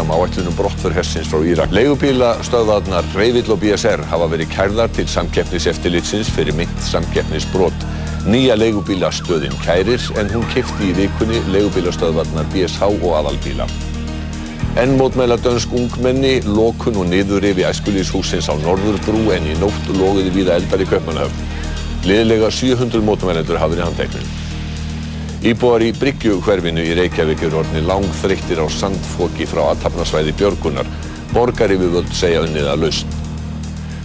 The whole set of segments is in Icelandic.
fram áætlunum brottför hersins frá Írak. Leigubílastöðvarnar Reyvill og BSR hafa verið kærðar til samkeppniseftilitsins fyrir mynd samkeppnisbrot. Nýja leigubílastöðin kærir en hún kefti í vikunni leigubílastöðvarnar BSH og aðalbíla. Enn mótmæla dönsk ungmenni, lokun og niðurrifi æskulíðshúsins á Norðurbrú en í nótt loguði víða eldar í Kaupmannahöfn. Liðlega 700 mótmælendur hafa verið handteknir. Íbúar í Bryggjухverfinu í Reykjavík eru orðni langþreyttir á sandfoki frá aðtapnasvæði Björgunar. Borgaryfirvöld segja unnið að lausn.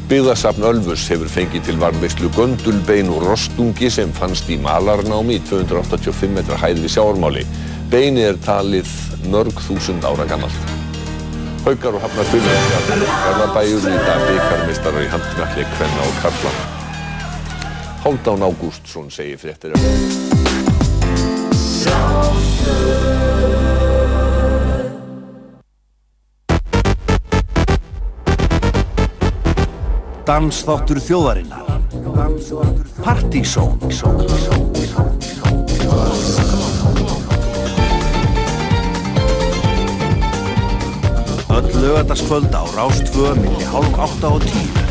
Byggðasafn Ölfus hefur fengið til varmveislu göndulbein úr rostungi sem fannst í malarnámi í 285 metra hæð við sjáarmáli. Beini er talið mörg þúsund ára gammalt. Haukar og hafnar fyrir Garðabæjur í dag byggarmistarar í handknalli Kvenna og Karla. Hálfdán Ágústsson segir fréttir Dansþáttur þjóðarinnar. Partysón Öll lögataskvölda á Rástföðu millir hálf 8 og 10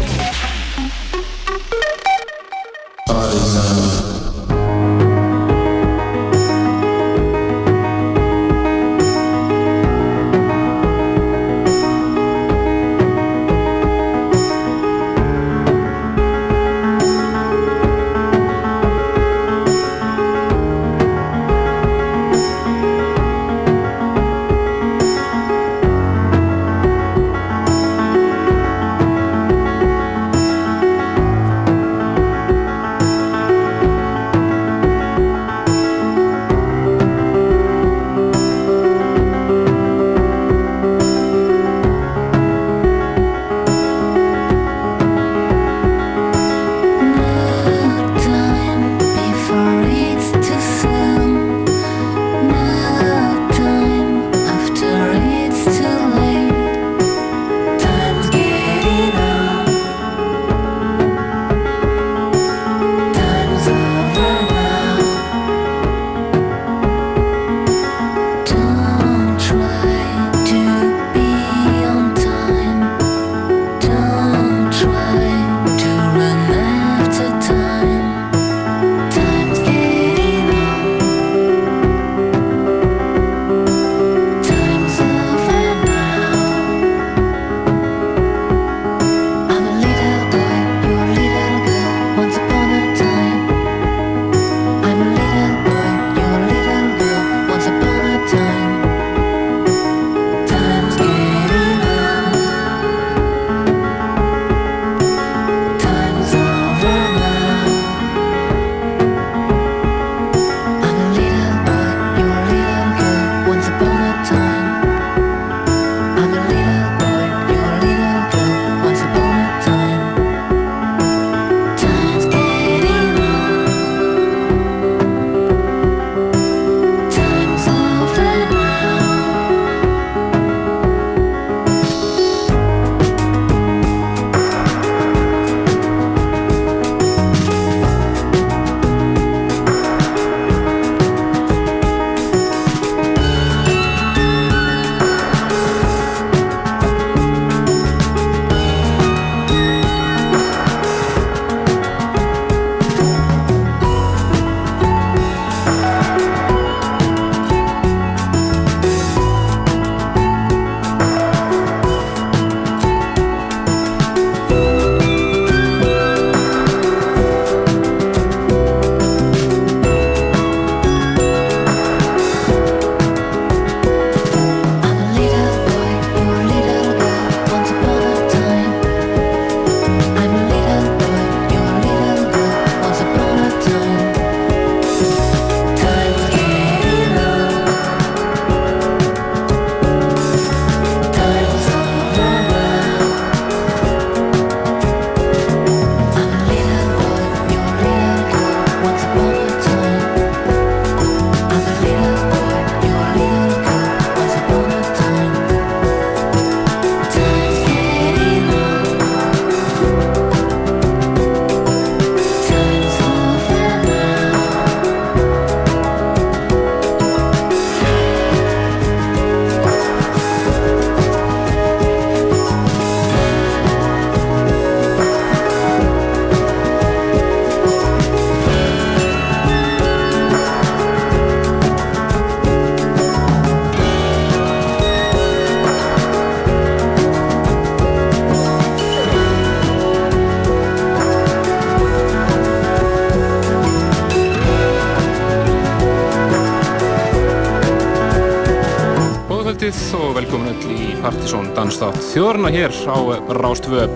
Partisón Danstátt þjórna hér á Rástvö.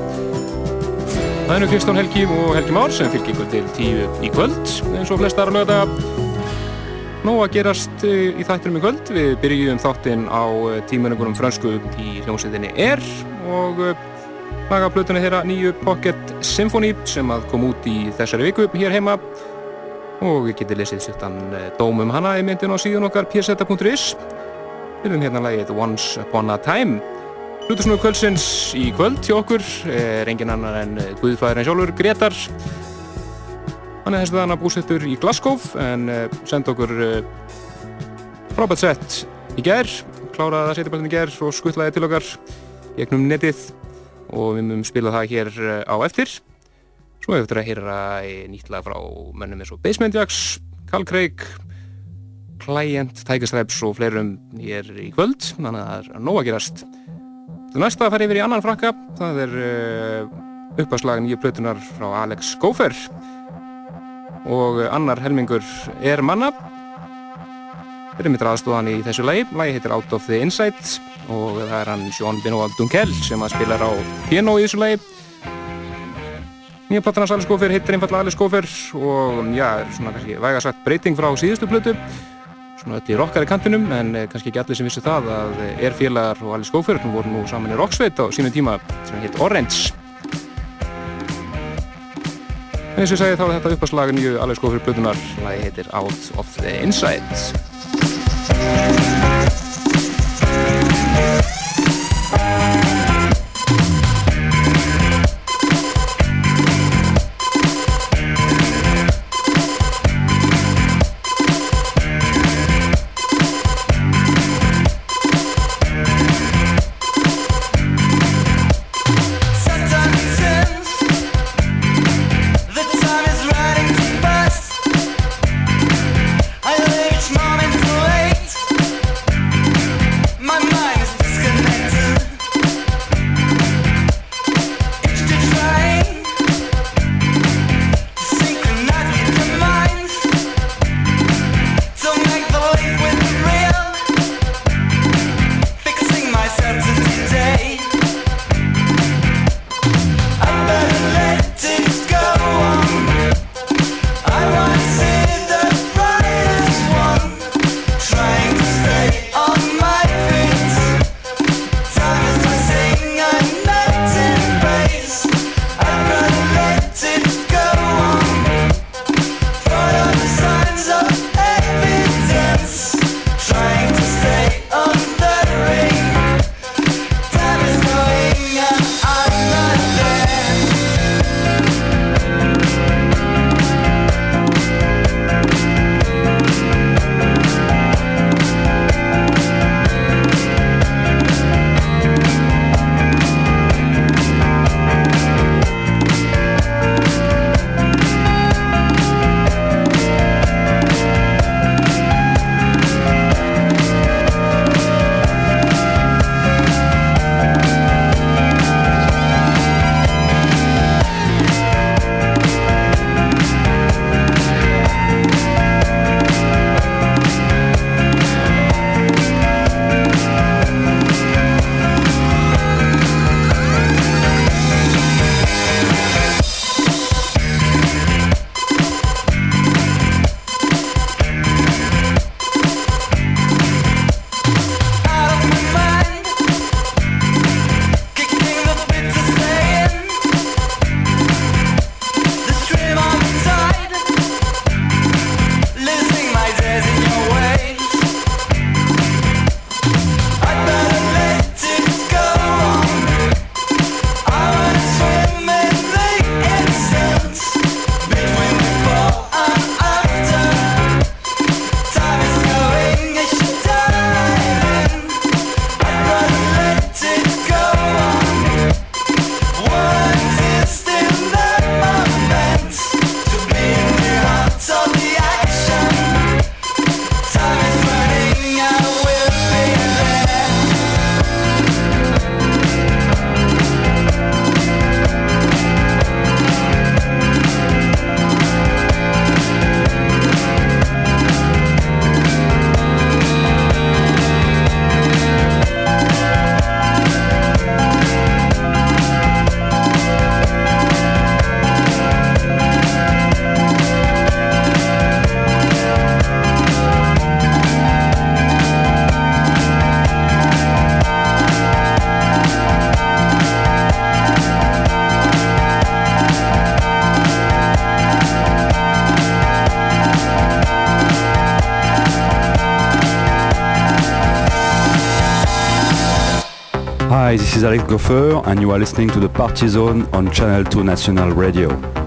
Það er nú Kristján Helgi og Helgi Már sem fylgir ykkur til tíu í kvöld eins og flestar að lögða. Nó að gerast eh, í þættinum í kvöld. Við byrjum þáttinn á eh, tímunningunum fransku í hljómsveitinni R og eh, laga plötunni þeirra nýju Pocket Symphony sem að kom út í þessari viku hér heima og við getum lesið stuttan dómum hana í myndin á síðan okkar pseta.is Við erum hérna lagið Once Upon a Time. Hlutusnúðu kvöldsins í kvöld hjá okkur er engin annar en Guðfæðurinn sjálfur, Gretar. Hann er þessu þannig búsettur í Glasgow en eh, senda okkur eh, frábært sett í gerð, kláraði að setja bættin í gerð og skuttlaði til okkar gegnum netið og við munum spila það hér eh, á eftir. Svo eftir að heyra nýtt lag frá mönnum eins og Basement Jacks, Carl Craig, Client, Tiger Stripes og fleirum hér í kvöld þannig að það er nóg að gerast Það næsta að fara yfir í annan frakka það er uh, uppháslag nýju plötunar frá Alex Gofer og annar helmingur er manna. Þeir eru mitt aðstofan í þessu lagi. Lagi heitir Out of the Insight og það er hann Sean Benoit Dunkel sem að spilar á piano í þessu lagi. Nýja plattan hans Alex Gofer heitir einfallega Alex Gofer og já, er svona kannski vægarsagt breyting frá síðustu plötu svona öll í rockari kantinum en eh, kannski ekki allir sem vissu það að eh, er félagar og allir skófjörðum voru nú saman í rocksveit á sínum tíma sem heit Orange. En eins og ég segi þá er þetta uppaslag nýju allir skófjörð blöðunar það heitir Out of the Inside is Alex Goffer, and you are listening to the Party Zone on Channel 2 National Radio.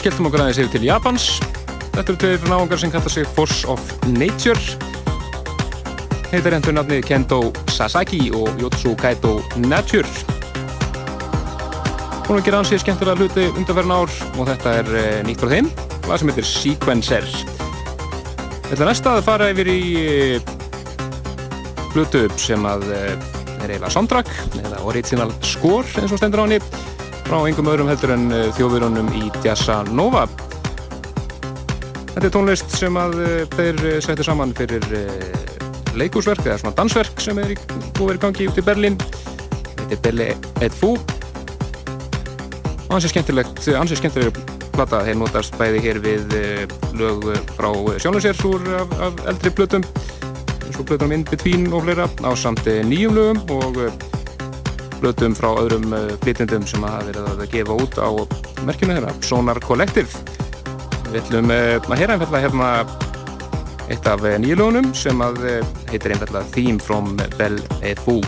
Við skelltum okkur aðeins yfir til Japans. Þetta eru tveir náðungar sem kalla sig Force of Nature. Heitar endur nafni Kendo Sasaki og Yotsu Kaito Nature. Er að gera ansið skemmtilega hluti undanferðin ár og þetta er eh, nýtt frá þeim. Það sem heitir Sequencer. Þetta næsta að fara yfir í hlutu sem að eh, er eiginlega soundtrack eða original score eins og stendur á henni frá engum öðrum heldur en eh, þjóðverunum í Jazza Nova. Þetta er tónlist sem að eh, þeir eh, setja saman fyrir leikúsverk eða svona dansverk sem er búið verið gangi út í Berlín. Þetta er Belle et Fou. Ansið skemmtilegt, ansið skemmtilegur plata. Þeir notast bæði hér við lög frá sjónlössérs úr af, af eldri blötum eins og blötunum In Between og fleira á samt nýjum lögum og blötum frá öðrum eh, flytjendum sem hafa verið að gefa út á merkjunu þeirra, Sonar Collective. Við ætlum eh, að heyra einfallega hérna eitt af eh, nýjulögunum sem heitir einfallega Theme from Belle et Fou.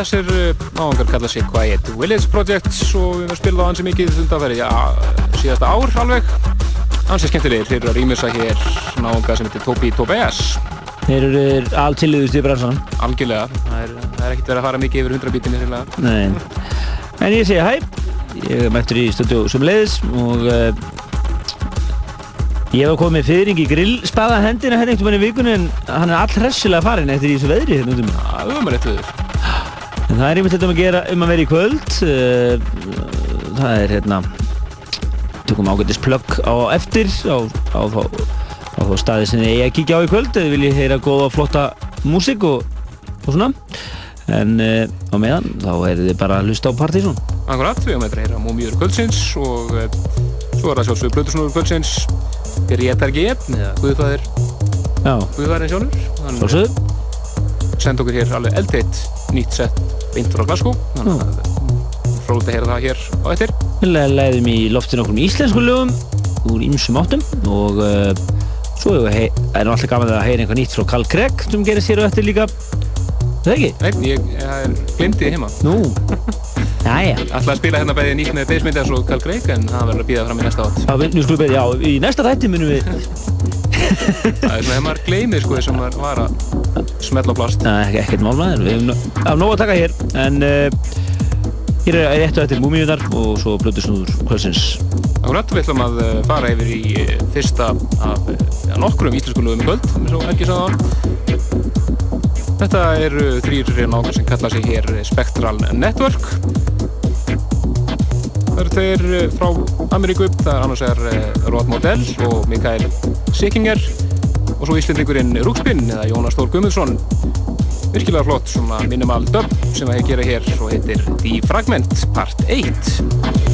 Þessir náðungar kalla sig Quiet Village Projects og við erum að spila á hansi mikið undanferði, já, síðasta ár alveg. Hansi skemmtilegir, þeir eru að rýmisa hér náðunga sem heitir Tobi Tobias. Þeir eru alltilliðust í bransan. Algjörlega, það er, er ekkert verið að fara mikið yfir 100 bítinni en ég segi hæ, ég er mættur í stúdíu sem leiðis og uh, ég hef komið fyrring í grillspaða hendina hérna einhvern veginn í vikunni en hann er allhressilega farin eftir í þessu veðri hérna út um. Það er. En það er einmitt þetta um að gera um að vera í kvöld, uh, það er hérna, tökum ágættis plögg á eftir á, á, á, á þá staði sem eigi að kíkja á í kvöld eða vil ég heyra góða flotta músík og, og svona. En uh, á meðan þá heyrðu þið bara að hlusta á Partizón Akkurat, við höfum eitthvað að heyra múmiður kvöldsins og uh, svo er það sjálfsögur Plutusnúður kvöldsins. Gretar G. Eða Guðfæðir Guðfæðirinn sjálfur. Sendi okkur hér alveg eldteitt nýtt sett beint frá Glasgow þannig að fróðilegt að heyra það hér á eftir. Við leiðum í loftin okkur með íslensku lögum úr ýmsum áttum og uh, svo er alltaf gaman að heyra einhvað nýtt frá Carl Gregg sem gerist hér á eftir líka. Það ekki? Nei, ég, ég glemdi þið heima. Nú, jæja. Ætlaði að spila hérna bæði nýtt með Baseminders og Carl Gregg en það verður að býða fram í næsta átt Já, við, skulum við, já, í næsta þætti munum við Það er svona þegar maður gleymir sko sem maður var að smetla á plast. Nei, ekki, ekkert málmaður, við hefum af nóg að taka hér en uh, hér er réttu eftir múmiunar og svo blödu snúður kvölsins Akkurat, við ætlum að eh, fara yfir í eh, fyrsta af ja, nokkrum íslensku lögum í kvöld eins og ekki sagði hann Þetta eru þrýr náðungar sem kalla sig hér Spectral Network. Það eru þeir frá Ameríku, það er annars er Rod Modell og Mikael Sikinger og svo íslendingurinn Rúkspinn eða Jónas Þór Gummundsson virkilega flott svona minimal dub sem það gera hér og heitir The Fragment Part 8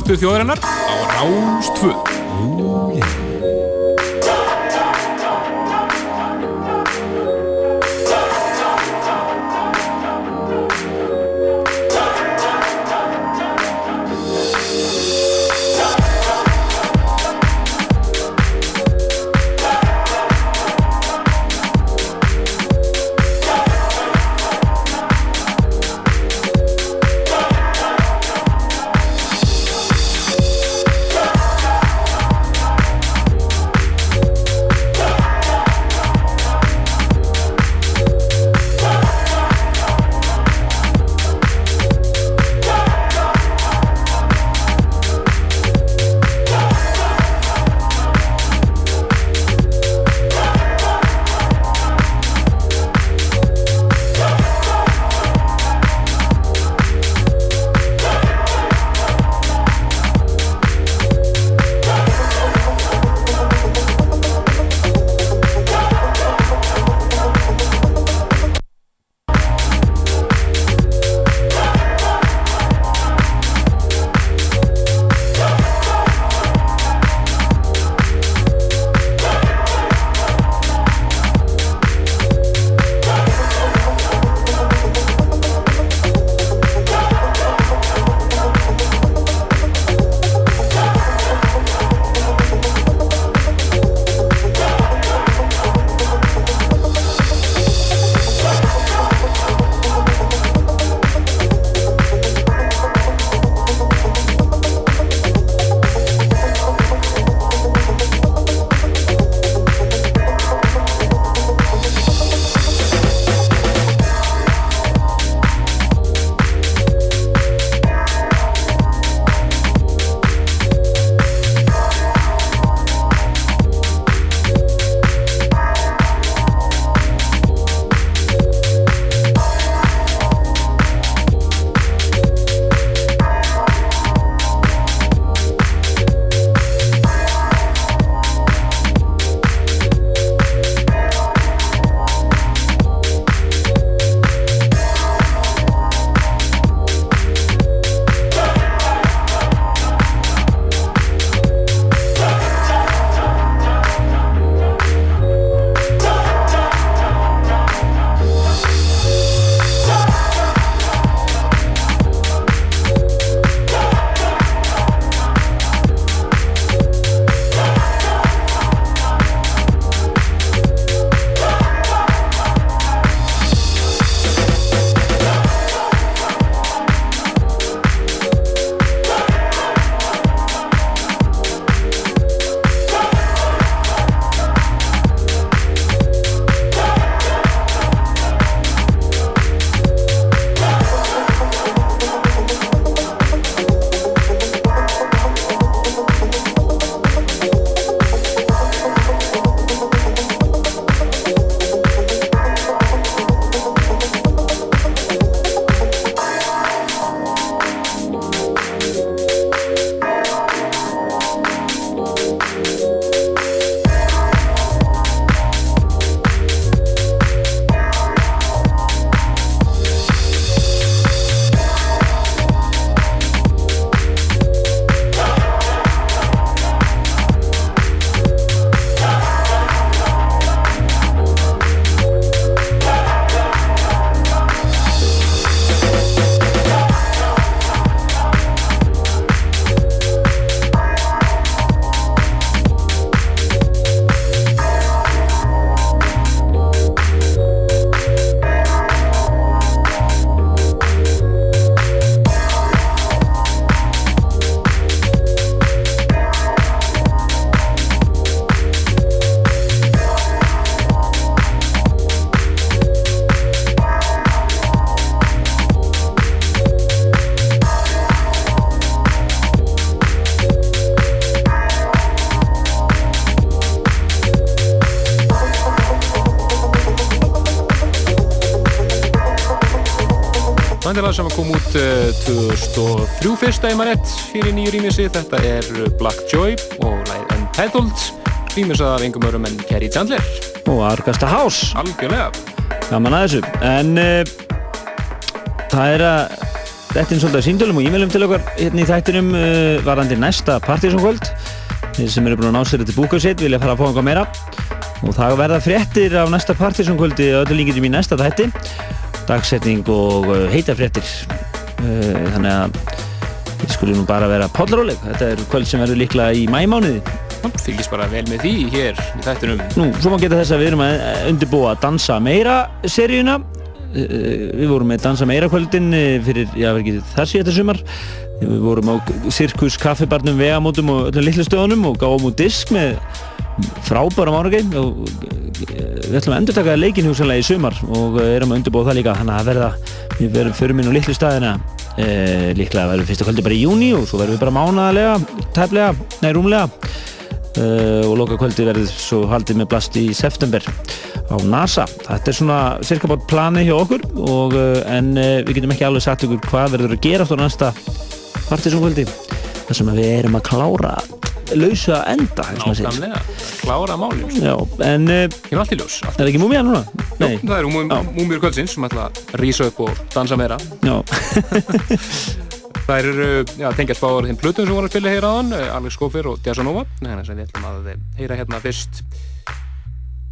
þáttu þjóðurinnar á Rástföð plata sem kom út eh, 2003 fyrsta í manett fyrir nýju rýmisi. Þetta er Black Joy og læð Untitled rýmis af yngum örum enn Kerry Chandler. Og Argasta House. Algjörlega. Gaman að þessu. En uh, það er að þetta er svolítið síndölum og e-mailum til okkar hérna í þættinum eh, uh, varandi næsta partysongvöld sem eru búin að ná sér þetta búkað sitt, vilja fara að fá einhvað meira og það verða fréttir af næsta partysongvöldi og öllu líkir sem í næsta þætti dagsetning og uh, heita fréttir. Uh, þannig að við skulum nú bara vera podlaróleg þetta er kvöld sem verður líklega í mæmániði Fylgist bara vel með því hér í þættinum. Nú, svo má geta þess að við erum að undirbúa Dansa meira seríuna. Eh, við vorum með Dansa meira kvöldin fyrir, já, verður ekki síðan þetta sumar. Við vorum á Sirkus kaffibarnum vegamótum og öllum litlu stöðunum og gáum út disk með frábæra mánagei og við ætlum að endur taka leikin hugsanlega í sumar og erum að undirbúa það líka. Þannig að verða, við verðum fyrir minn og litlu staðina. Eh, líklega verðum fyrsta kvöldi bara í júni og svo verðum við bara mánaðlega tæplega, nei rúmlega. Eh, og loka kvöldi verður svo haldið með blast í september á NASA. Þetta er svona cirka bát plani hjá okkur og, eh, en eh, við getum ekki alveg sagt ykkur hvað verður að gera á næsta partysónkvöldi þar sem við erum að klára lausa enda Nákvæmlega, klára málum Já, en Ég er allt í ljós Er það ekki múmíða núna? Nei. Jó, það eru múmíur kvöldsins sem ætla að rýsa upp og dansa meira. Já. Það eru, já, tengjast báður þeim plutum sem voru að spila hér aðan eh, Alex Skofir og Jazzanova Þannig að við ætlum að heyra hérna fyrst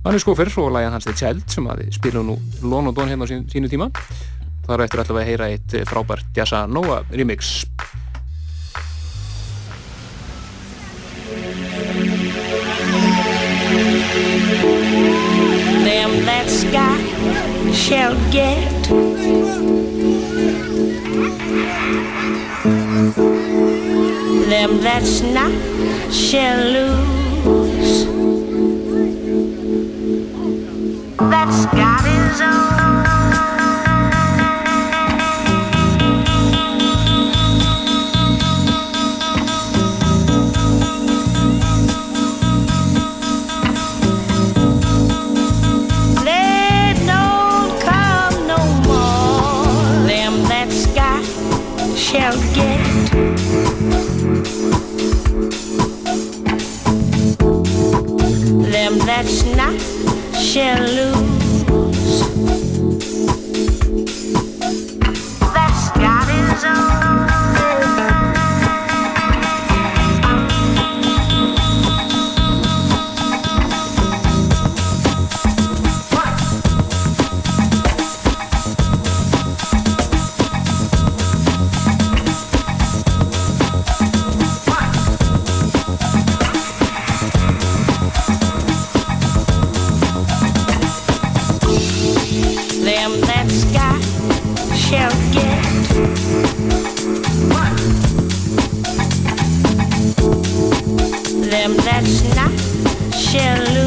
Hannes Skófer og lægan hans The Child sem að spila nú London hérna á sín, sínu tíma. Þar eftir ætlum við að heyra eitt frábært Jassa Nova remix Them that sky shall get Them that's not shall lose that's got his own. That's not shall. them last night. Share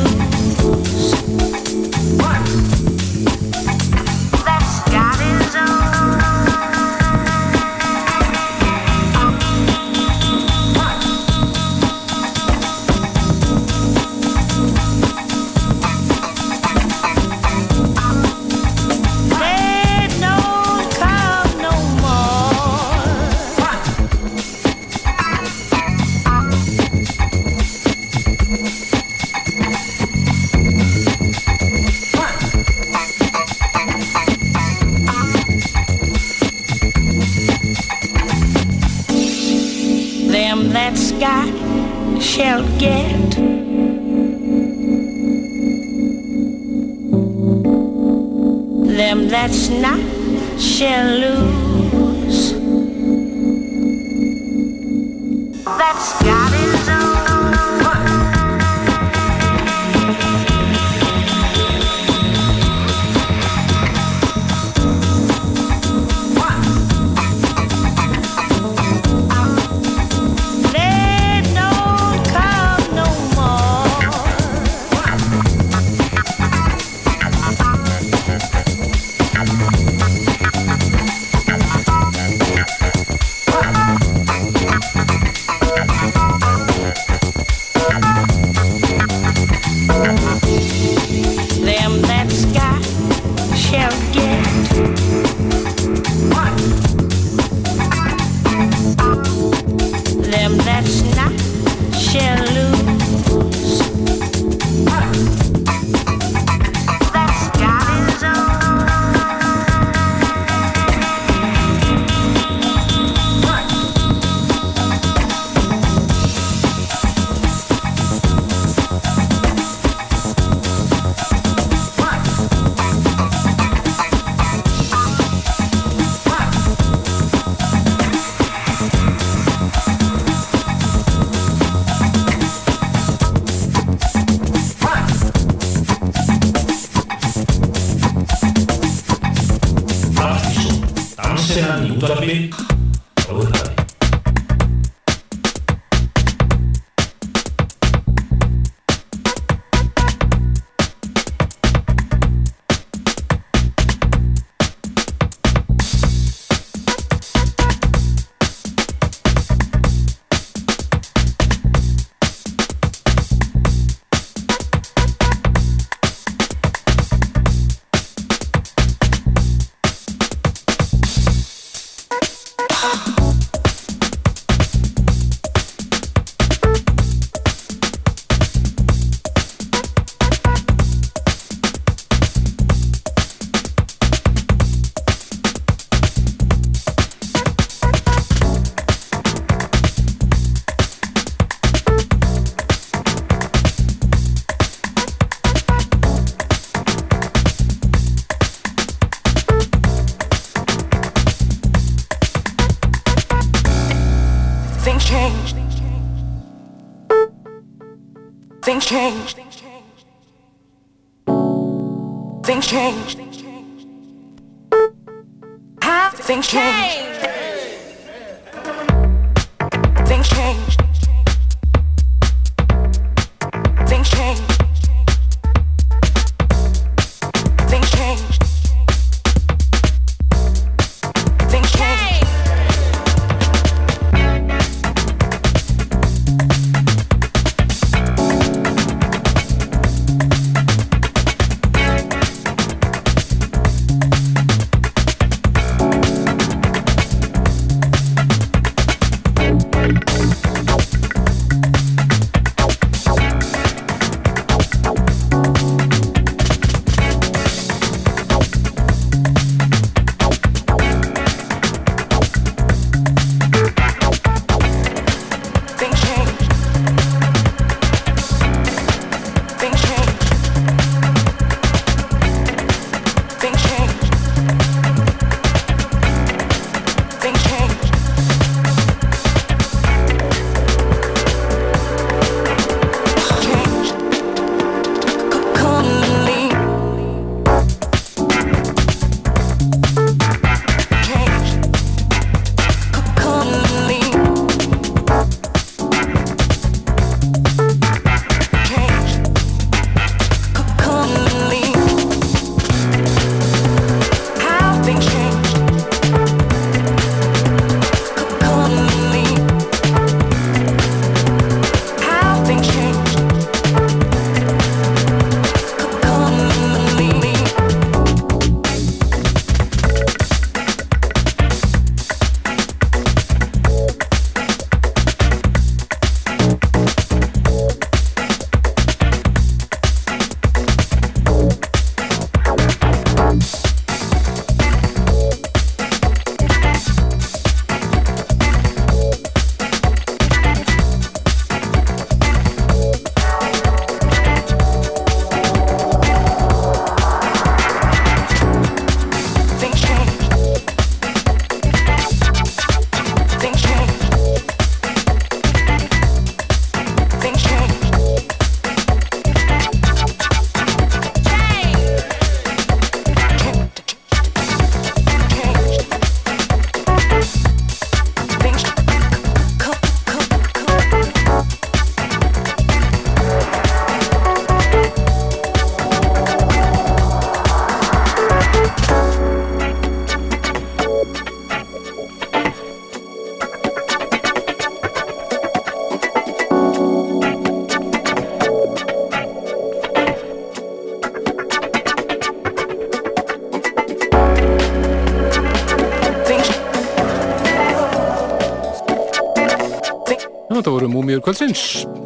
þetta voru Múmiur kvöldsins.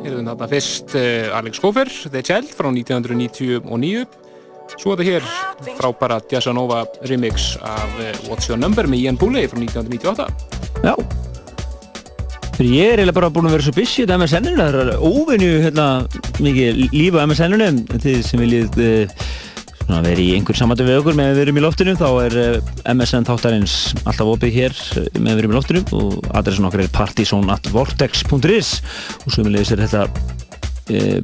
Hérðum þarna fyrst uh, Alex Hofer, The Child frá 1999. Svo þetta hér frábæra Jazzanova remix af uh, What's Your Number með Ian Booley frá 1998. Já Fyrir ég er eiginlega bara búin að vera svo busy þetta MSN-inu, það er óvinni hérna, mikið líf á MSN-inu þið sem viljið svona, vera í einhver samvættu við okkur með að við erum í loftinu þá er uh, MSN þáttarins alltaf opið hér uh, með að við erum í loftinu og adressin okkar er partysón.vortex.is og svo viljið sér þetta uh,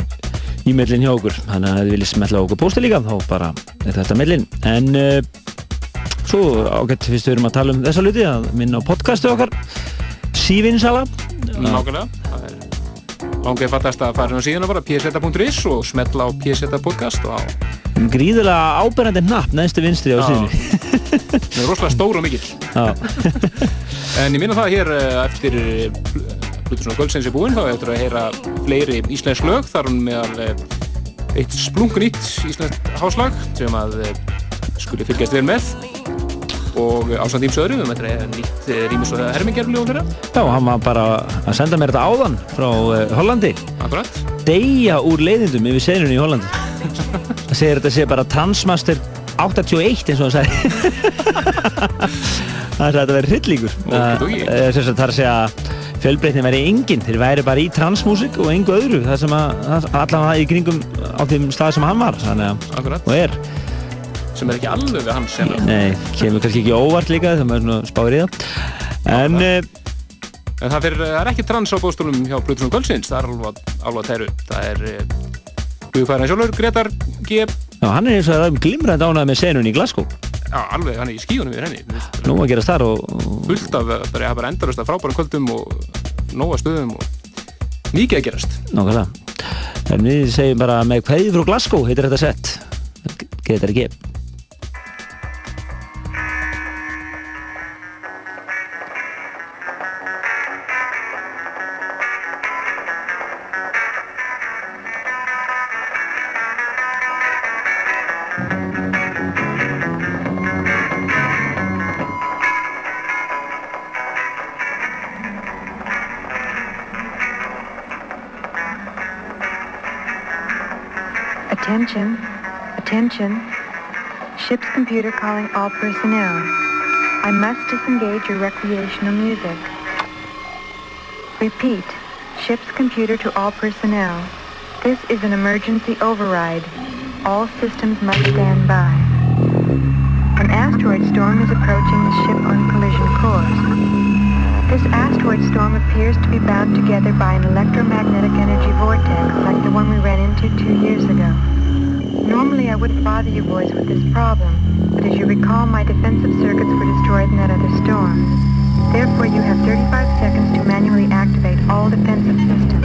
e-mailin hjá okkur. Þannig að þið viljið smetla okkur pósta líka þá bara er þetta mailin. En uh, svo ágætt fyrst við erum að tala um þessa hluti að minna á podcastu okkar Sívinsala Nákvæmlega, er langið fattast að fara inn á síðan bara pseta.is og smetla á pseta podcast og á, gríðulega áberandi hnapp neðstu vinstri á síðunni. Það er rosalega stór og mikill Já, En ég minna það hér eh, eftir Plutusson og Kvöldsins er búinn þá eftir að heyra fleiri íslensk lög þar hann meðal eh, eitt splunkunýtt íslenskt háslag sem að eh, skuli fylgjast vel með og ásand ímsu öðru, við möttum nýtt eh, rýmis og fyrir. Já, hann var bara að senda mér þetta áðan frá uh, Hollandi. Akkurat, deyja úr leiðindum yfir senunni í Hollandi. Það segir þetta sé bara Transmaster 81 eins og hann sagði. Það er að þetta verið hryllingur. Okidoki. það er þar að segja fjölbreytni væri engin, þeir væri bara í transmúsík og engu öðru, það sem að það- allavega í kringum á þeim stað sem hann var og er sem er ekki alveg við hans sem nei, kemur kannski ekki óvart líka þegar maður svona spáir í það. En En það, fyrir, það er ekki trans á bóstólum hjá Plutusson og Kvöldsins, það er alveg, alveg tæru. Það er Guðfæðan sjálfur, Gretar G. Já, hann er eins og það er glimrand ánað með senunni í Glasgow. Já, alveg, hann er í skíunum við henni. Nú að gerast þar og, fullt af, bara, ja, bara endalust af frábærum kvöldum og nóga stöðum og mikið að gerast. Nákvæmlega. Við segjum bara með kveði frá Glasgow, heitir þetta sett. Getur ekki. Computer calling all personnel. I must disengage your recreational music. Repeat, ship's computer to all personnel. This is an emergency override. All systems must stand by. An asteroid storm is approaching the ship on collision course. This asteroid storm appears to be bound together by an electromagnetic energy vortex like the one we ran into two years ago. Normally I wouldn't bother you boys with this problem, but as you recall, my defensive circuits were destroyed in that other storm. Therefore, you have 35 seconds to manually activate all defensive systems.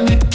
Thank you.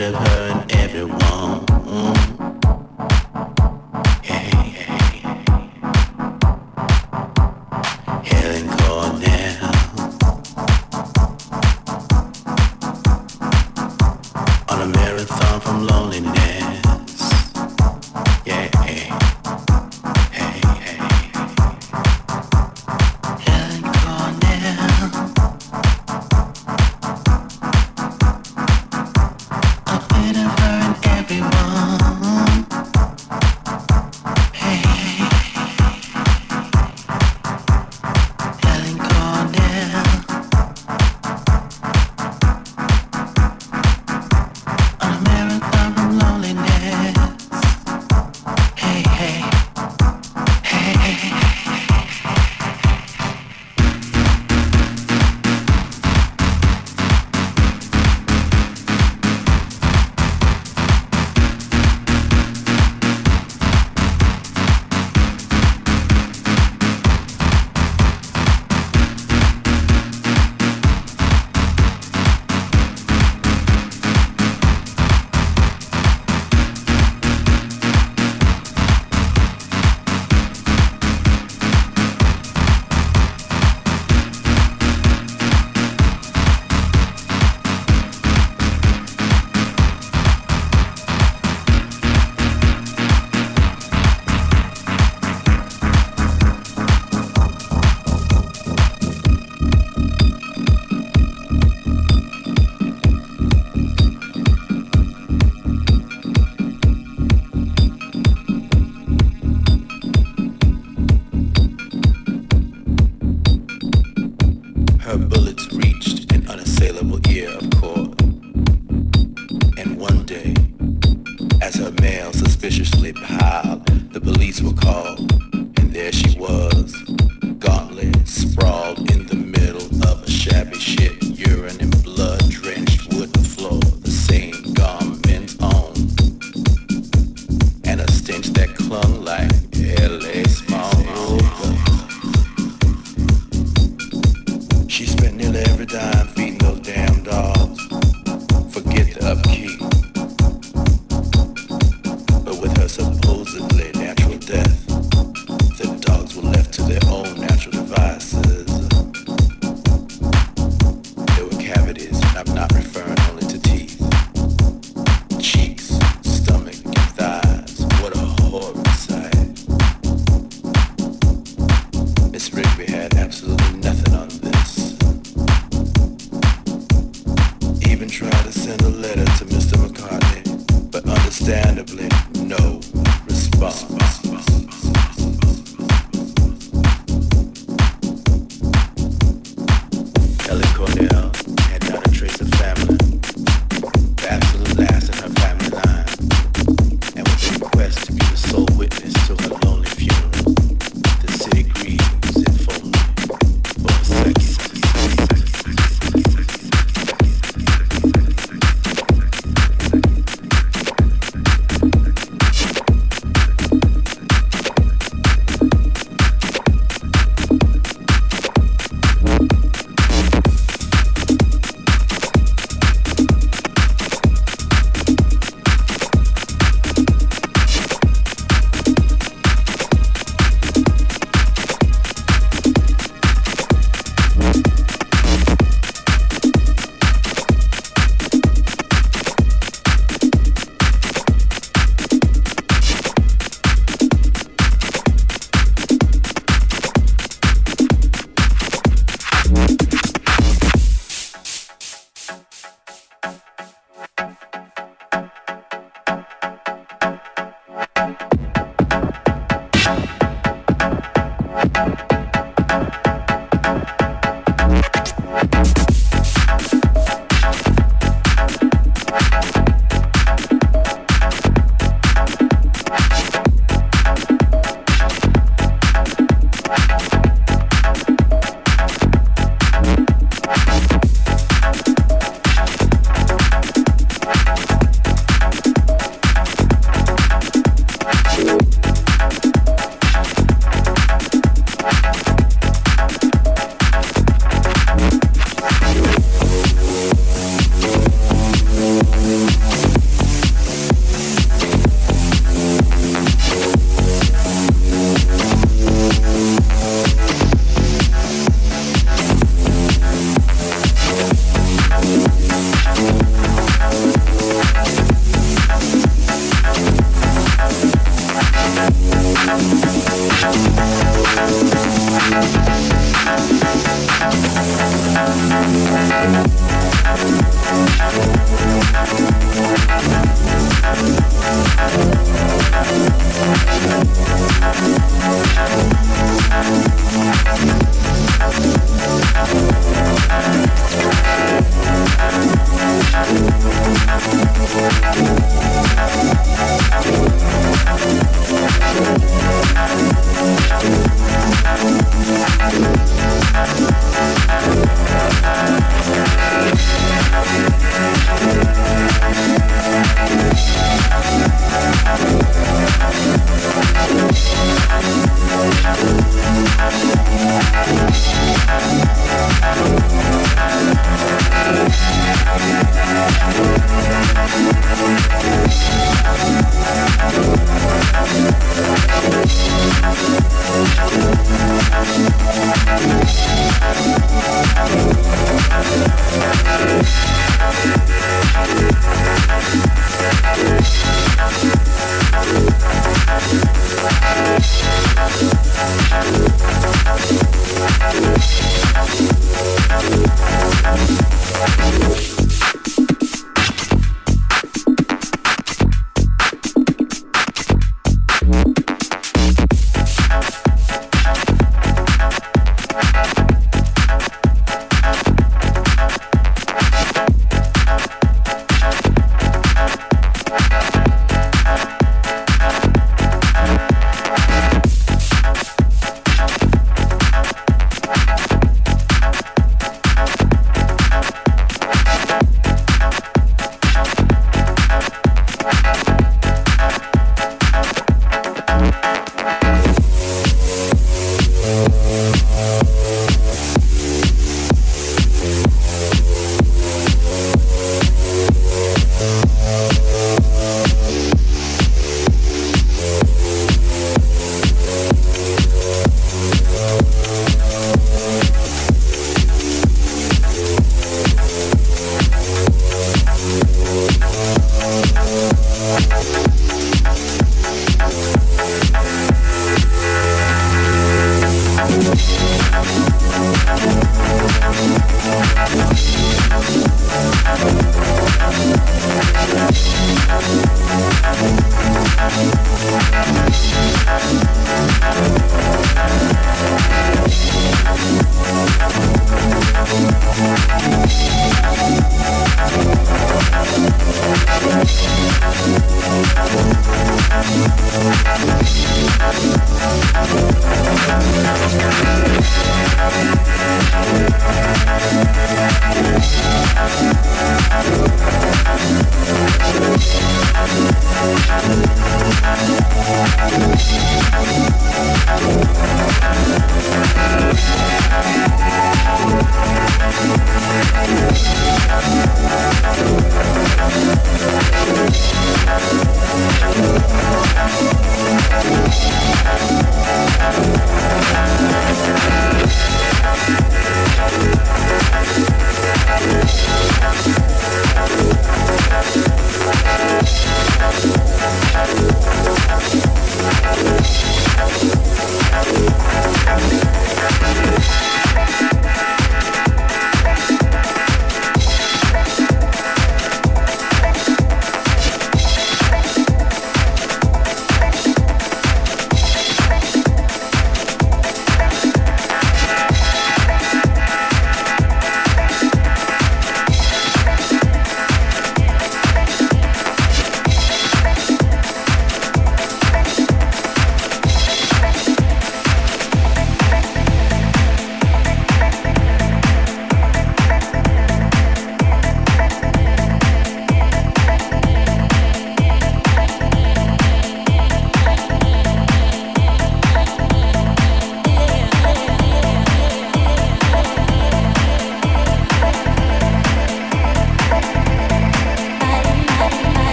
A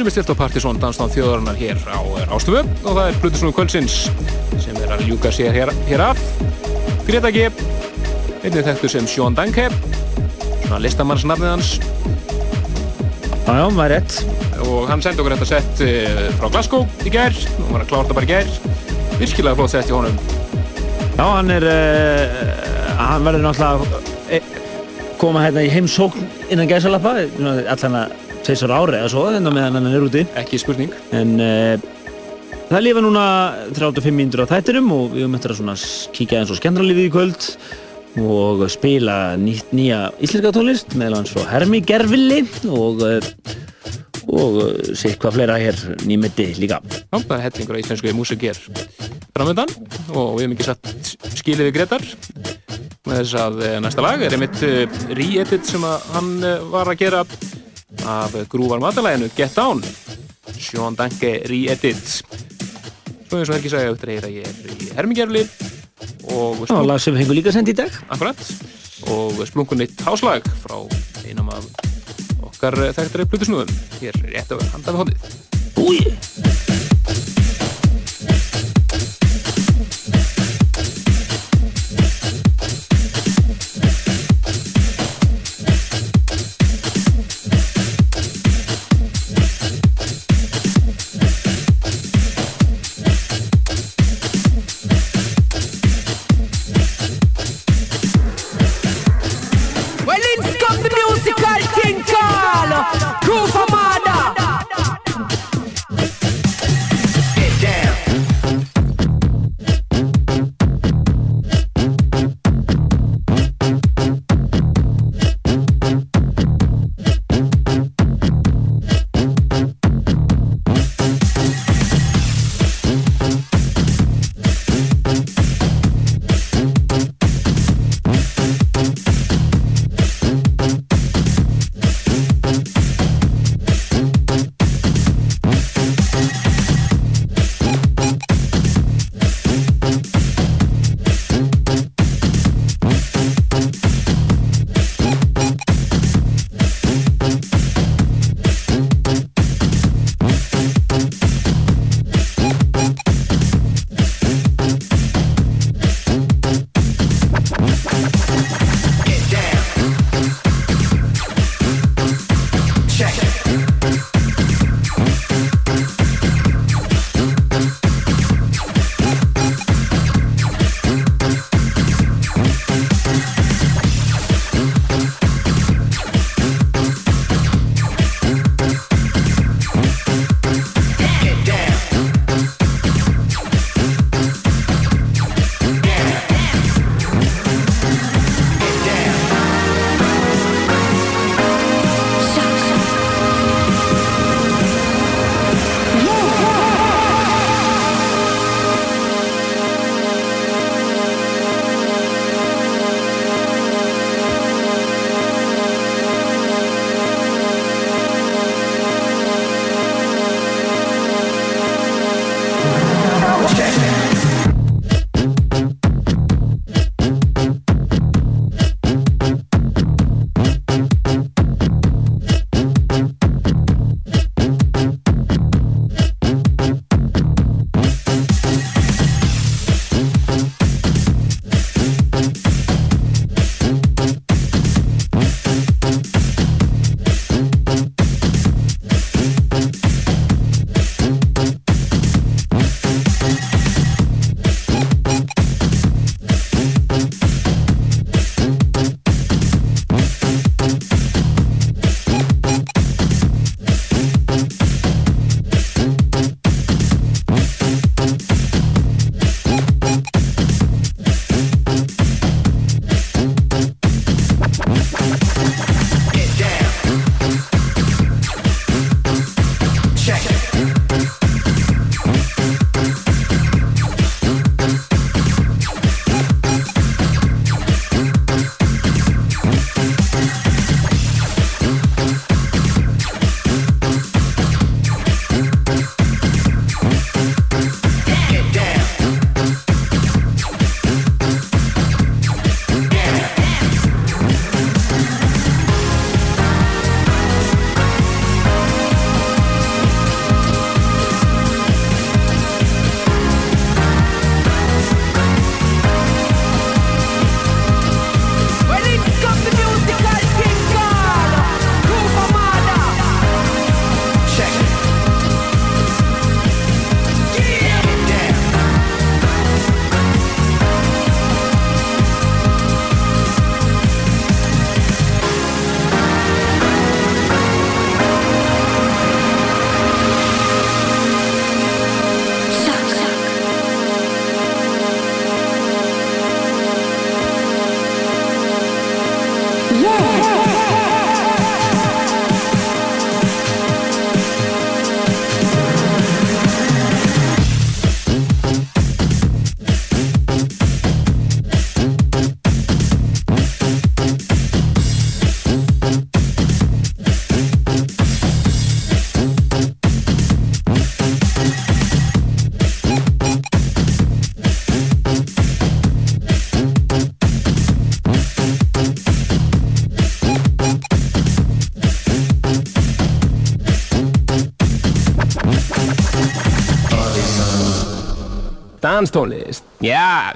Erum við stilt á Partisón Dansdán þjóðarinnar hér á Ástöfu og það er Plutusnúi Kvöldsins sem er að ljúka sér hér, hér af. Greta G, einnig þekktu sem Sjón Danke, svona listamannsnafnið hans. Já, já, maður er rétt. Og hann sendi okkur þetta sett eh, frá Glasgow í gær, og var að klára þetta bara í gær. Virkilega flott sett í honum. Já, hann er, uh, hann verður náttúrulega uh, koma hérna í heimsókn innan gæsalappa, allan að tveisar ári eða svo þannig meðan hann er úti. Ekki spurning. En uh, það lifa núna 35 mínútur á þættinum og við höfum eftir að kíkja eins og skemmtralífið í kvöld og spila nýtt nýja íslenska tónlist meðal hans frá Hermi Gervilli og uh, og uh, sér hvað fleira hér nýmeti líka. Já, það er hellingur að íslensku músik er framöndan og við hefum ekki satt skilið við Gretar. Með þess að næsta lag er einmitt re-edit sem hann var að gera af grúvar matalæginu Get Down. Sean Danke re-edit. Svo eins og Helgi sagði auðvitað er að ég er í Hermingjörli og Já, lag sem hengur líka sendt í dag. Akkurat. Og splunkunnitt háslag frá einam af okkar þekktari plutusnúðum hér rétt af handan við hóndið Úi! Danstónlist. Já! Já,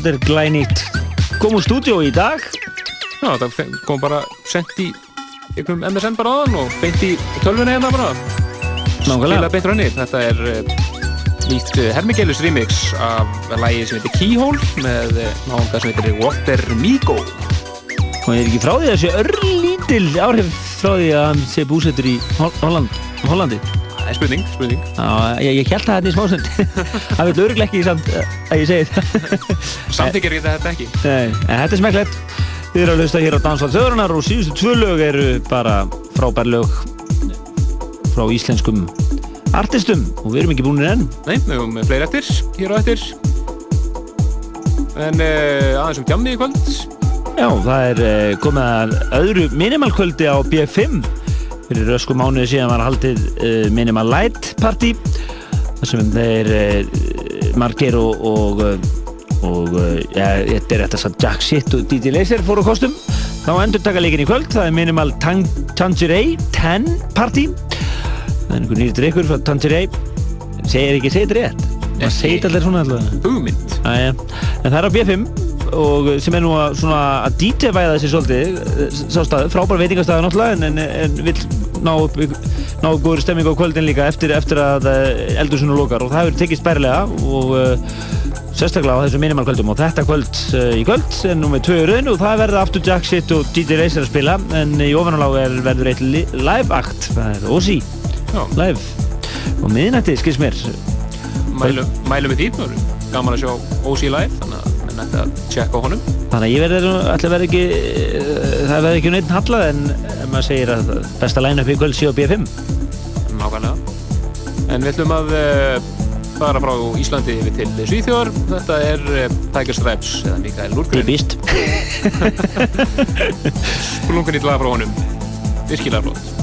þetta er glænýtt. Kom úr stúdíó í dag. Já, það kom bara sent í einhverjum MSN bara aðan og beint í tölvuna hérna bara. Nákvæmlega. Beint ranni. Þetta er uh, nýtt uh, Hermigelus remix af lagi sem heitir Keyhole með uh, náðunga sem heitir Walter Migo. Og ég er ekki frá því að þessi örlítil áhrif frá því að hann sé búsettur í Hol- Holland, Hollandi. Það er spurning, spurning. Já, ég, ég held það hérna í smásund. Það örglega ekki samt eh, að ég segi það. Samþykir ég þetta ekki. Nei, en þetta er smekklegt. Þið eru að hlusta hér á Dansvall Þjóðrunar og síðustu tvö lög eru bara frábær lög frá íslenskum artistum og við erum ekki búinir enn. Nei, við höfum fleiri eftir, hér og eftir. En uh, aðeins um tjamni í kvöld. Já, það er uh, komið að öðru minimalkvöldi á B5 fyrir rösku mánuði síðan var haldið uh, Minimal Light Party þar sem þeir margir og og, uh, og uh, ja, þetta er þetta satt Jack Shit og DJ Laser fóru á kostum. Þá endur taka leikin í kvöld það er Minimal Tang Tangerei 10 Party. Það er einhver nýri drikkur frá Tangerei segir ekki, segir þetta rétt? Maður segir allir svona allavega. Hugmynd. Æja, en það er á B5 og sem er nú að, svona, að DJ-væða þessi svolítið sástað, frábær veitingastæða náttúrulega en, en, en vill ná upp ná góður stemming á kvöldin líka eftir, eftir að eldursunum lokar. Og það hefur tekist bærilega og uh, sérstaklega á þessu minimalkvöldum og þetta kvöld uh, í kvöld er nú með tvö raun og það verður After Jack Shit og DJ Racer að spila. En í ofanálag verður eitt li live act. Það er Já. live. Og miðnætti skils mér. Mælum, mælum við því. Gaman að sjá OC live þannig að menn ætti að tjekka honum. Þannig að ég verður alltaf verður ekki, það verður ekki neitt hallað en maður segir að besta line-up í kvöld sé á B5. En við ætlum að uh, fara frá Íslandi yfir til Svíþjóðar. Þetta er uh, Tiger Stripes eða Mikael Lurgren Típist. splungun í lag frá honum. Virkilega flott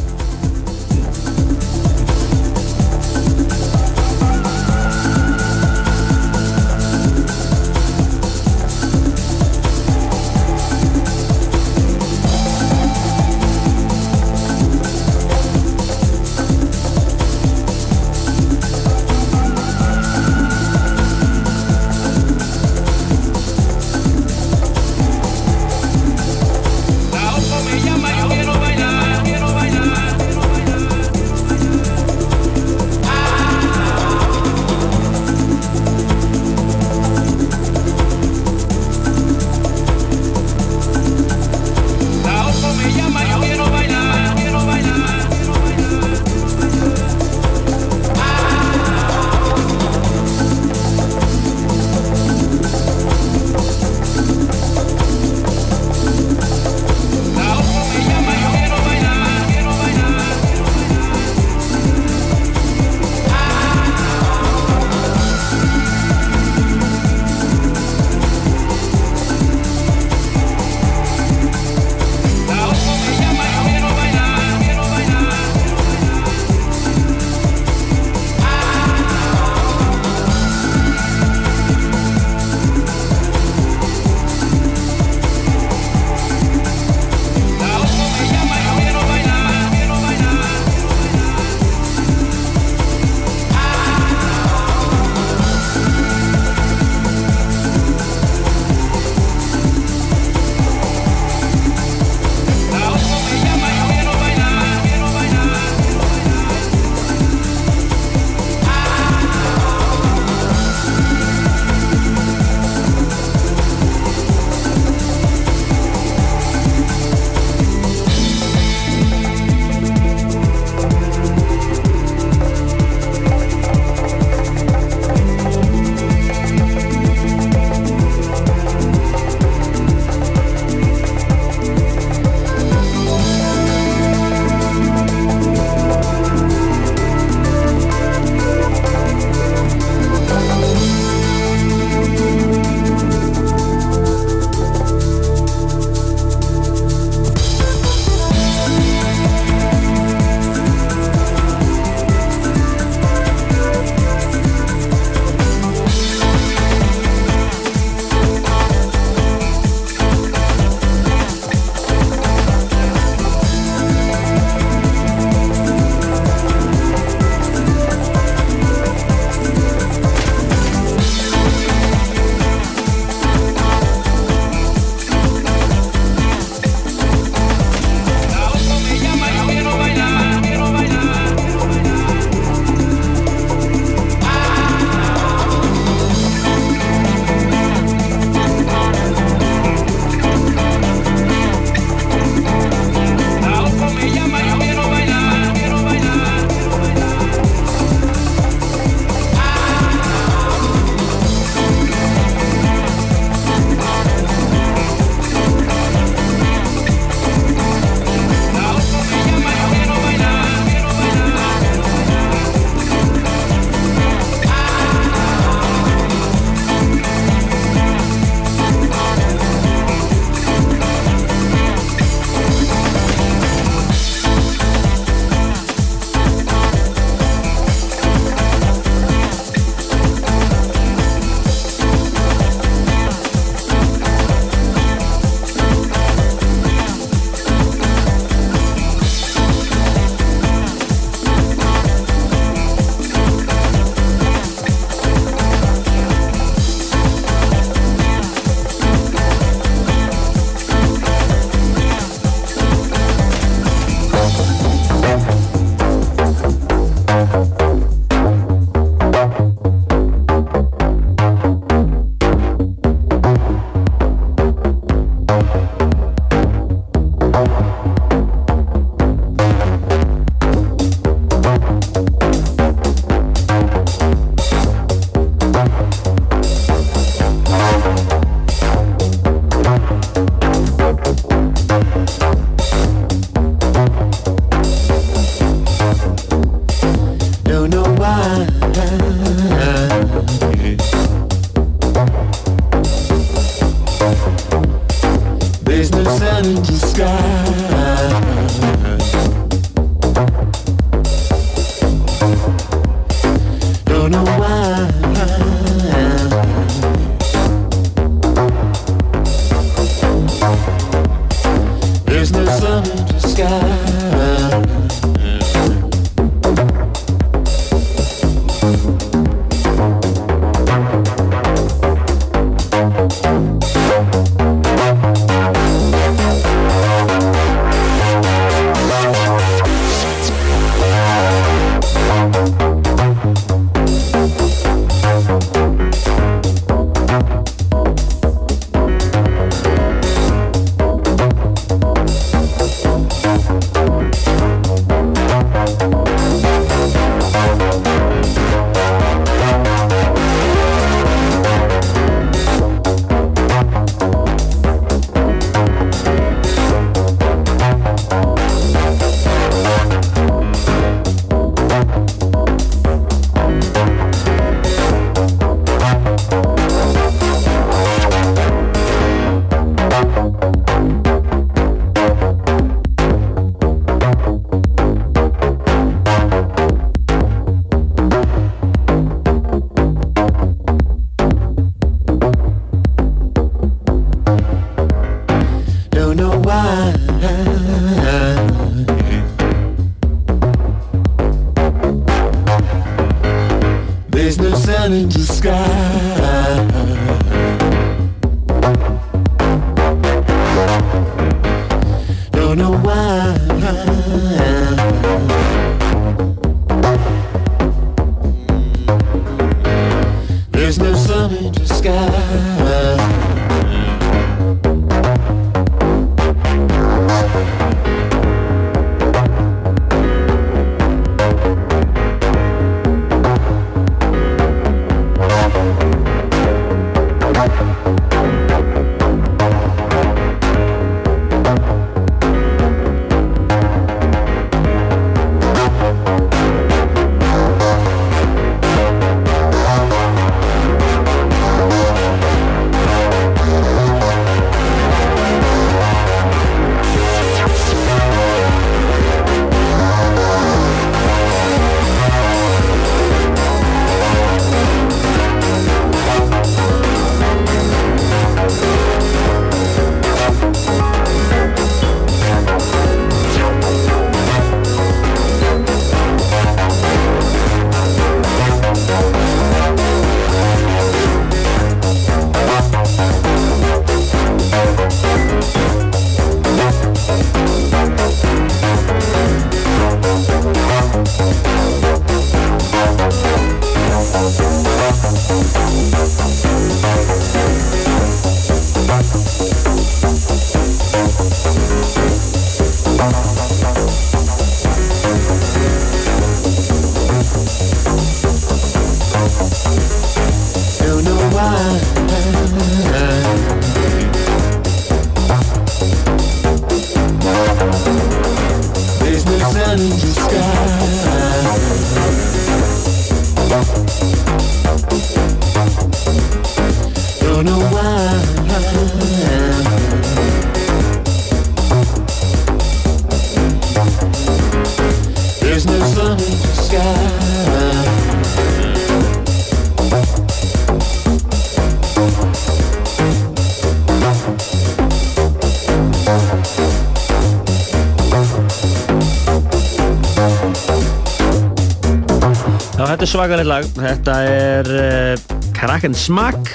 Svakalegt lag. Þetta er uh, Kraken Smack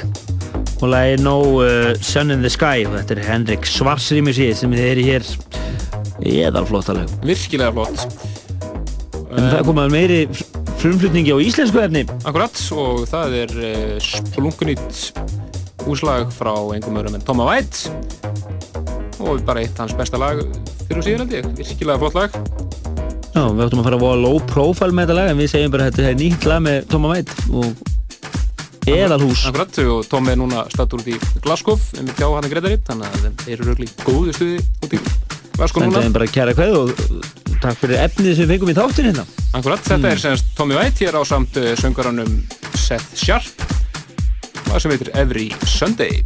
og lagi No uh, Sun in the Sky og þetta er Henrik Svars rýmisí sem þið eru hér eðalflotta lag. Virkilega flott. En það komaður meiri frumflutningi á íslensku efni. Akkurat, og það er uh, splunkunýtt úslag frá engum öðrum en Toma White og bara eitt hans besta lag fyrir og síðan held ég. Virkilega flott lag. Já, við ættum að fara að voða low profile með þetta lag en við segjum bara að þetta er nýtt lag með Toma White og eðalhús. Akkurat, og Tom er núna stattur út í Glasgow, um hjá hann að Gretarit, þannig að þeir eru röglega í góðu stuði út í Glasgow núna. Þetta er bara kæra kveð og takk fyrir efnið sem við fengum í þáttin hérna. Akkurat, þetta er semst Tommy White hér á samt uh, söngaranum Seth Sharp og það sem heitir Every Sunday.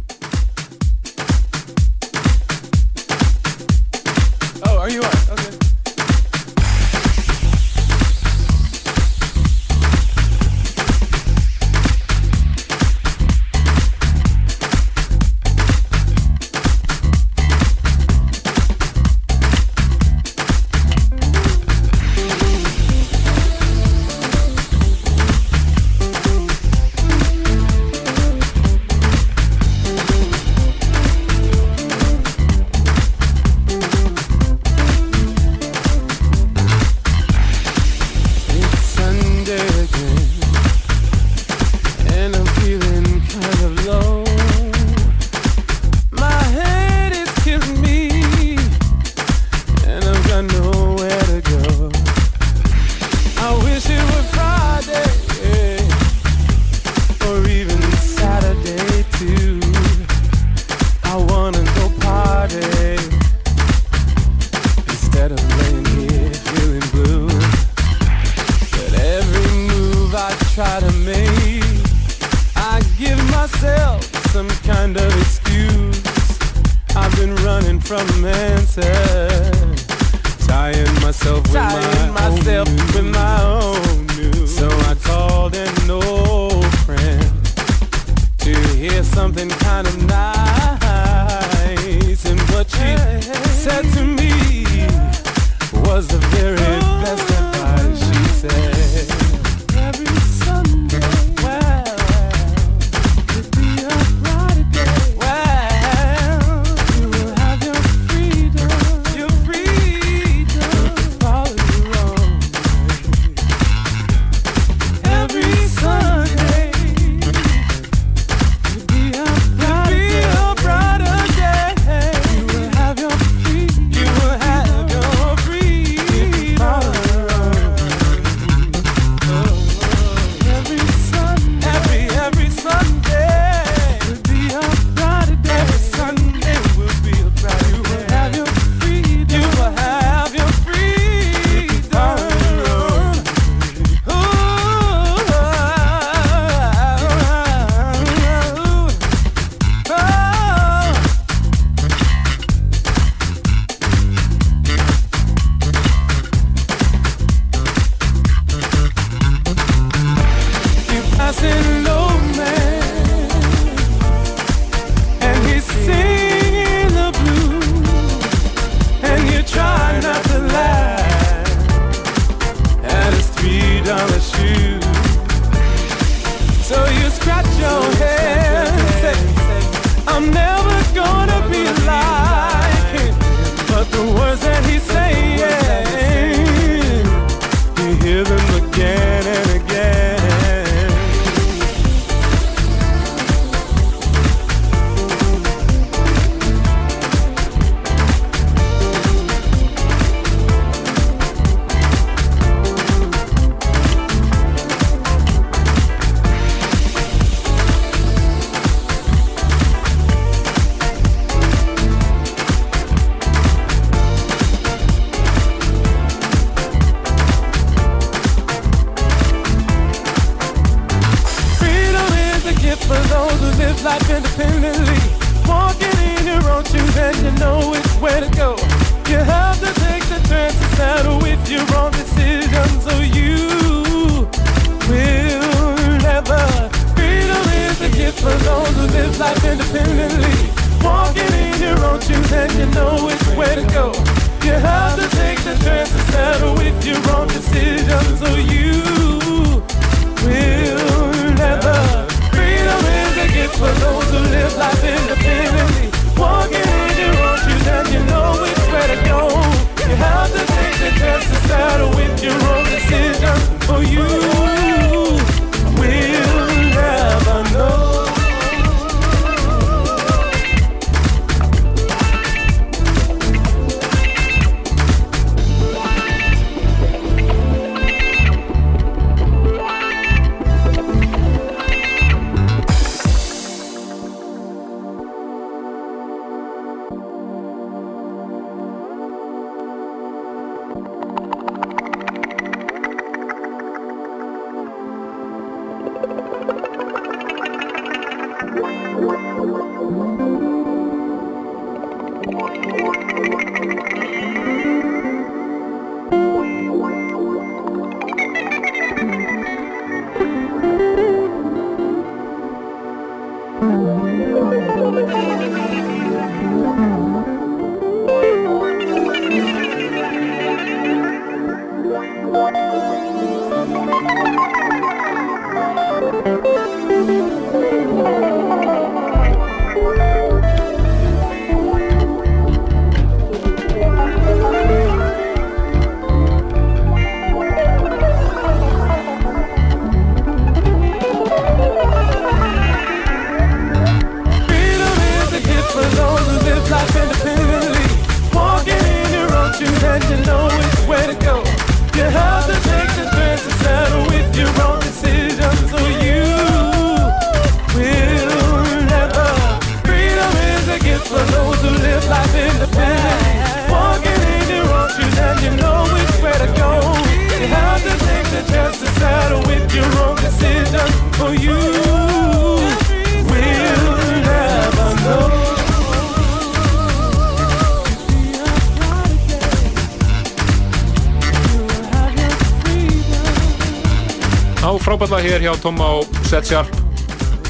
Hjá Tom á Setsjar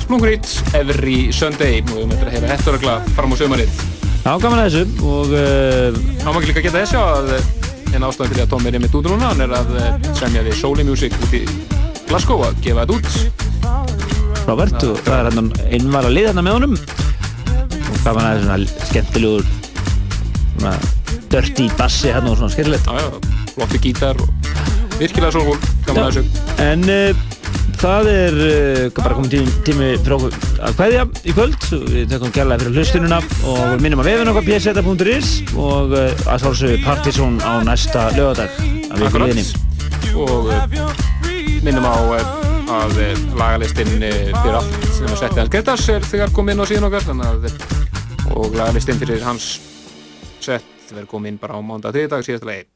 Splungrít every Sunday. Og við möndum að heyra hetturögla fram á sömarið Já, gaman að þessu. Og uh, Ámækki líka að geta þessu að hérna ástæðan fyrir að Tom er einmitt út núna hann er að uh, semja við Soli Music út í Glasgow að gefa þetta út. Robert og það er hann einvar að liða hérna með honum. Og gaman að þessu svona skemmtilegur svona dirty bassi hérna og svona skemmtilegt. Flotti gítar og virkilega svo gaman að þessu. En uh, það er uh, bara komið tími, tími fyrir okkur að kveðja í kvöld. Við tökum gæðlega fyrir hlustununa og minnum að vefin okkar pseta.is og uh, að svolsögðu Partizón á næsta lögadag að við fyrir liðinni. Og uh, minnum á að lagalistinn fyrir allt sem er settið hans Gretas er þegar komið inn á síðan okkar að og lagalistinn fyrir hans sett verður komið inn bara á mánda til dag síðastlegi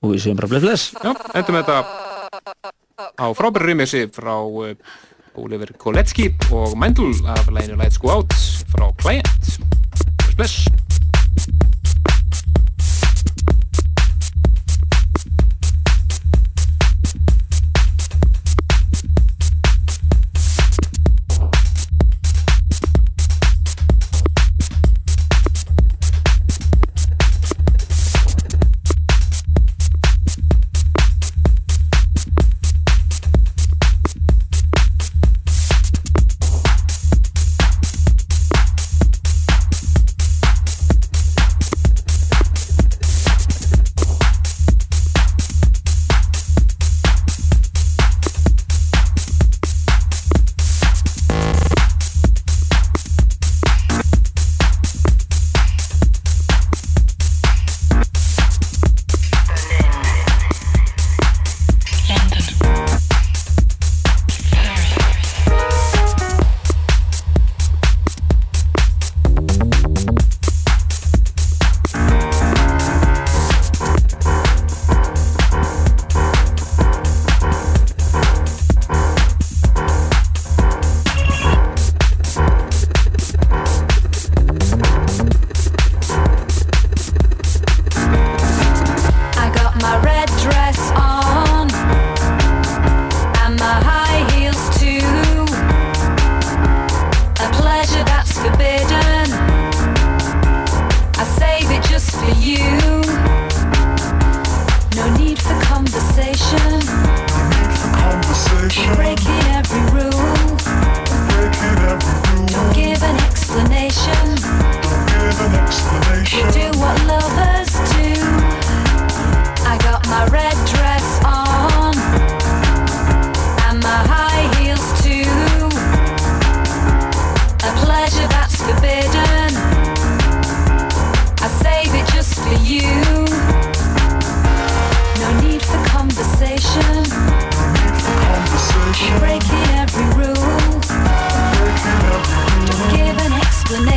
og við séum bara blöð bless. Já, endum þetta á frábæri remixi frá uh, Oliver Koletski og Mendel af læginu Let's Go Out frá Client. Bless I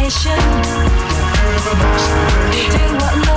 Do what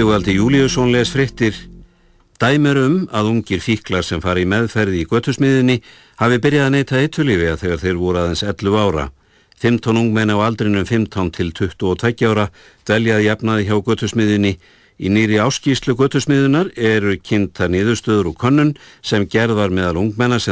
Sigvaldi Júliusson les frittir Dæmur um að ungir fíklar sem fari í meðferði í göttusmiðinni hafi byrjað að neyta eitulífið þegar þeir voru aðeins 11 ára. 15 ungmenn á aldrinum 15 til 22 ára dveljaði jafnaði hjá göttusmiðinni. Í nýri áskýslu göttusmiðunar eru kynnta niðurstöður og könnun sem gerðar meðal ungmenna sem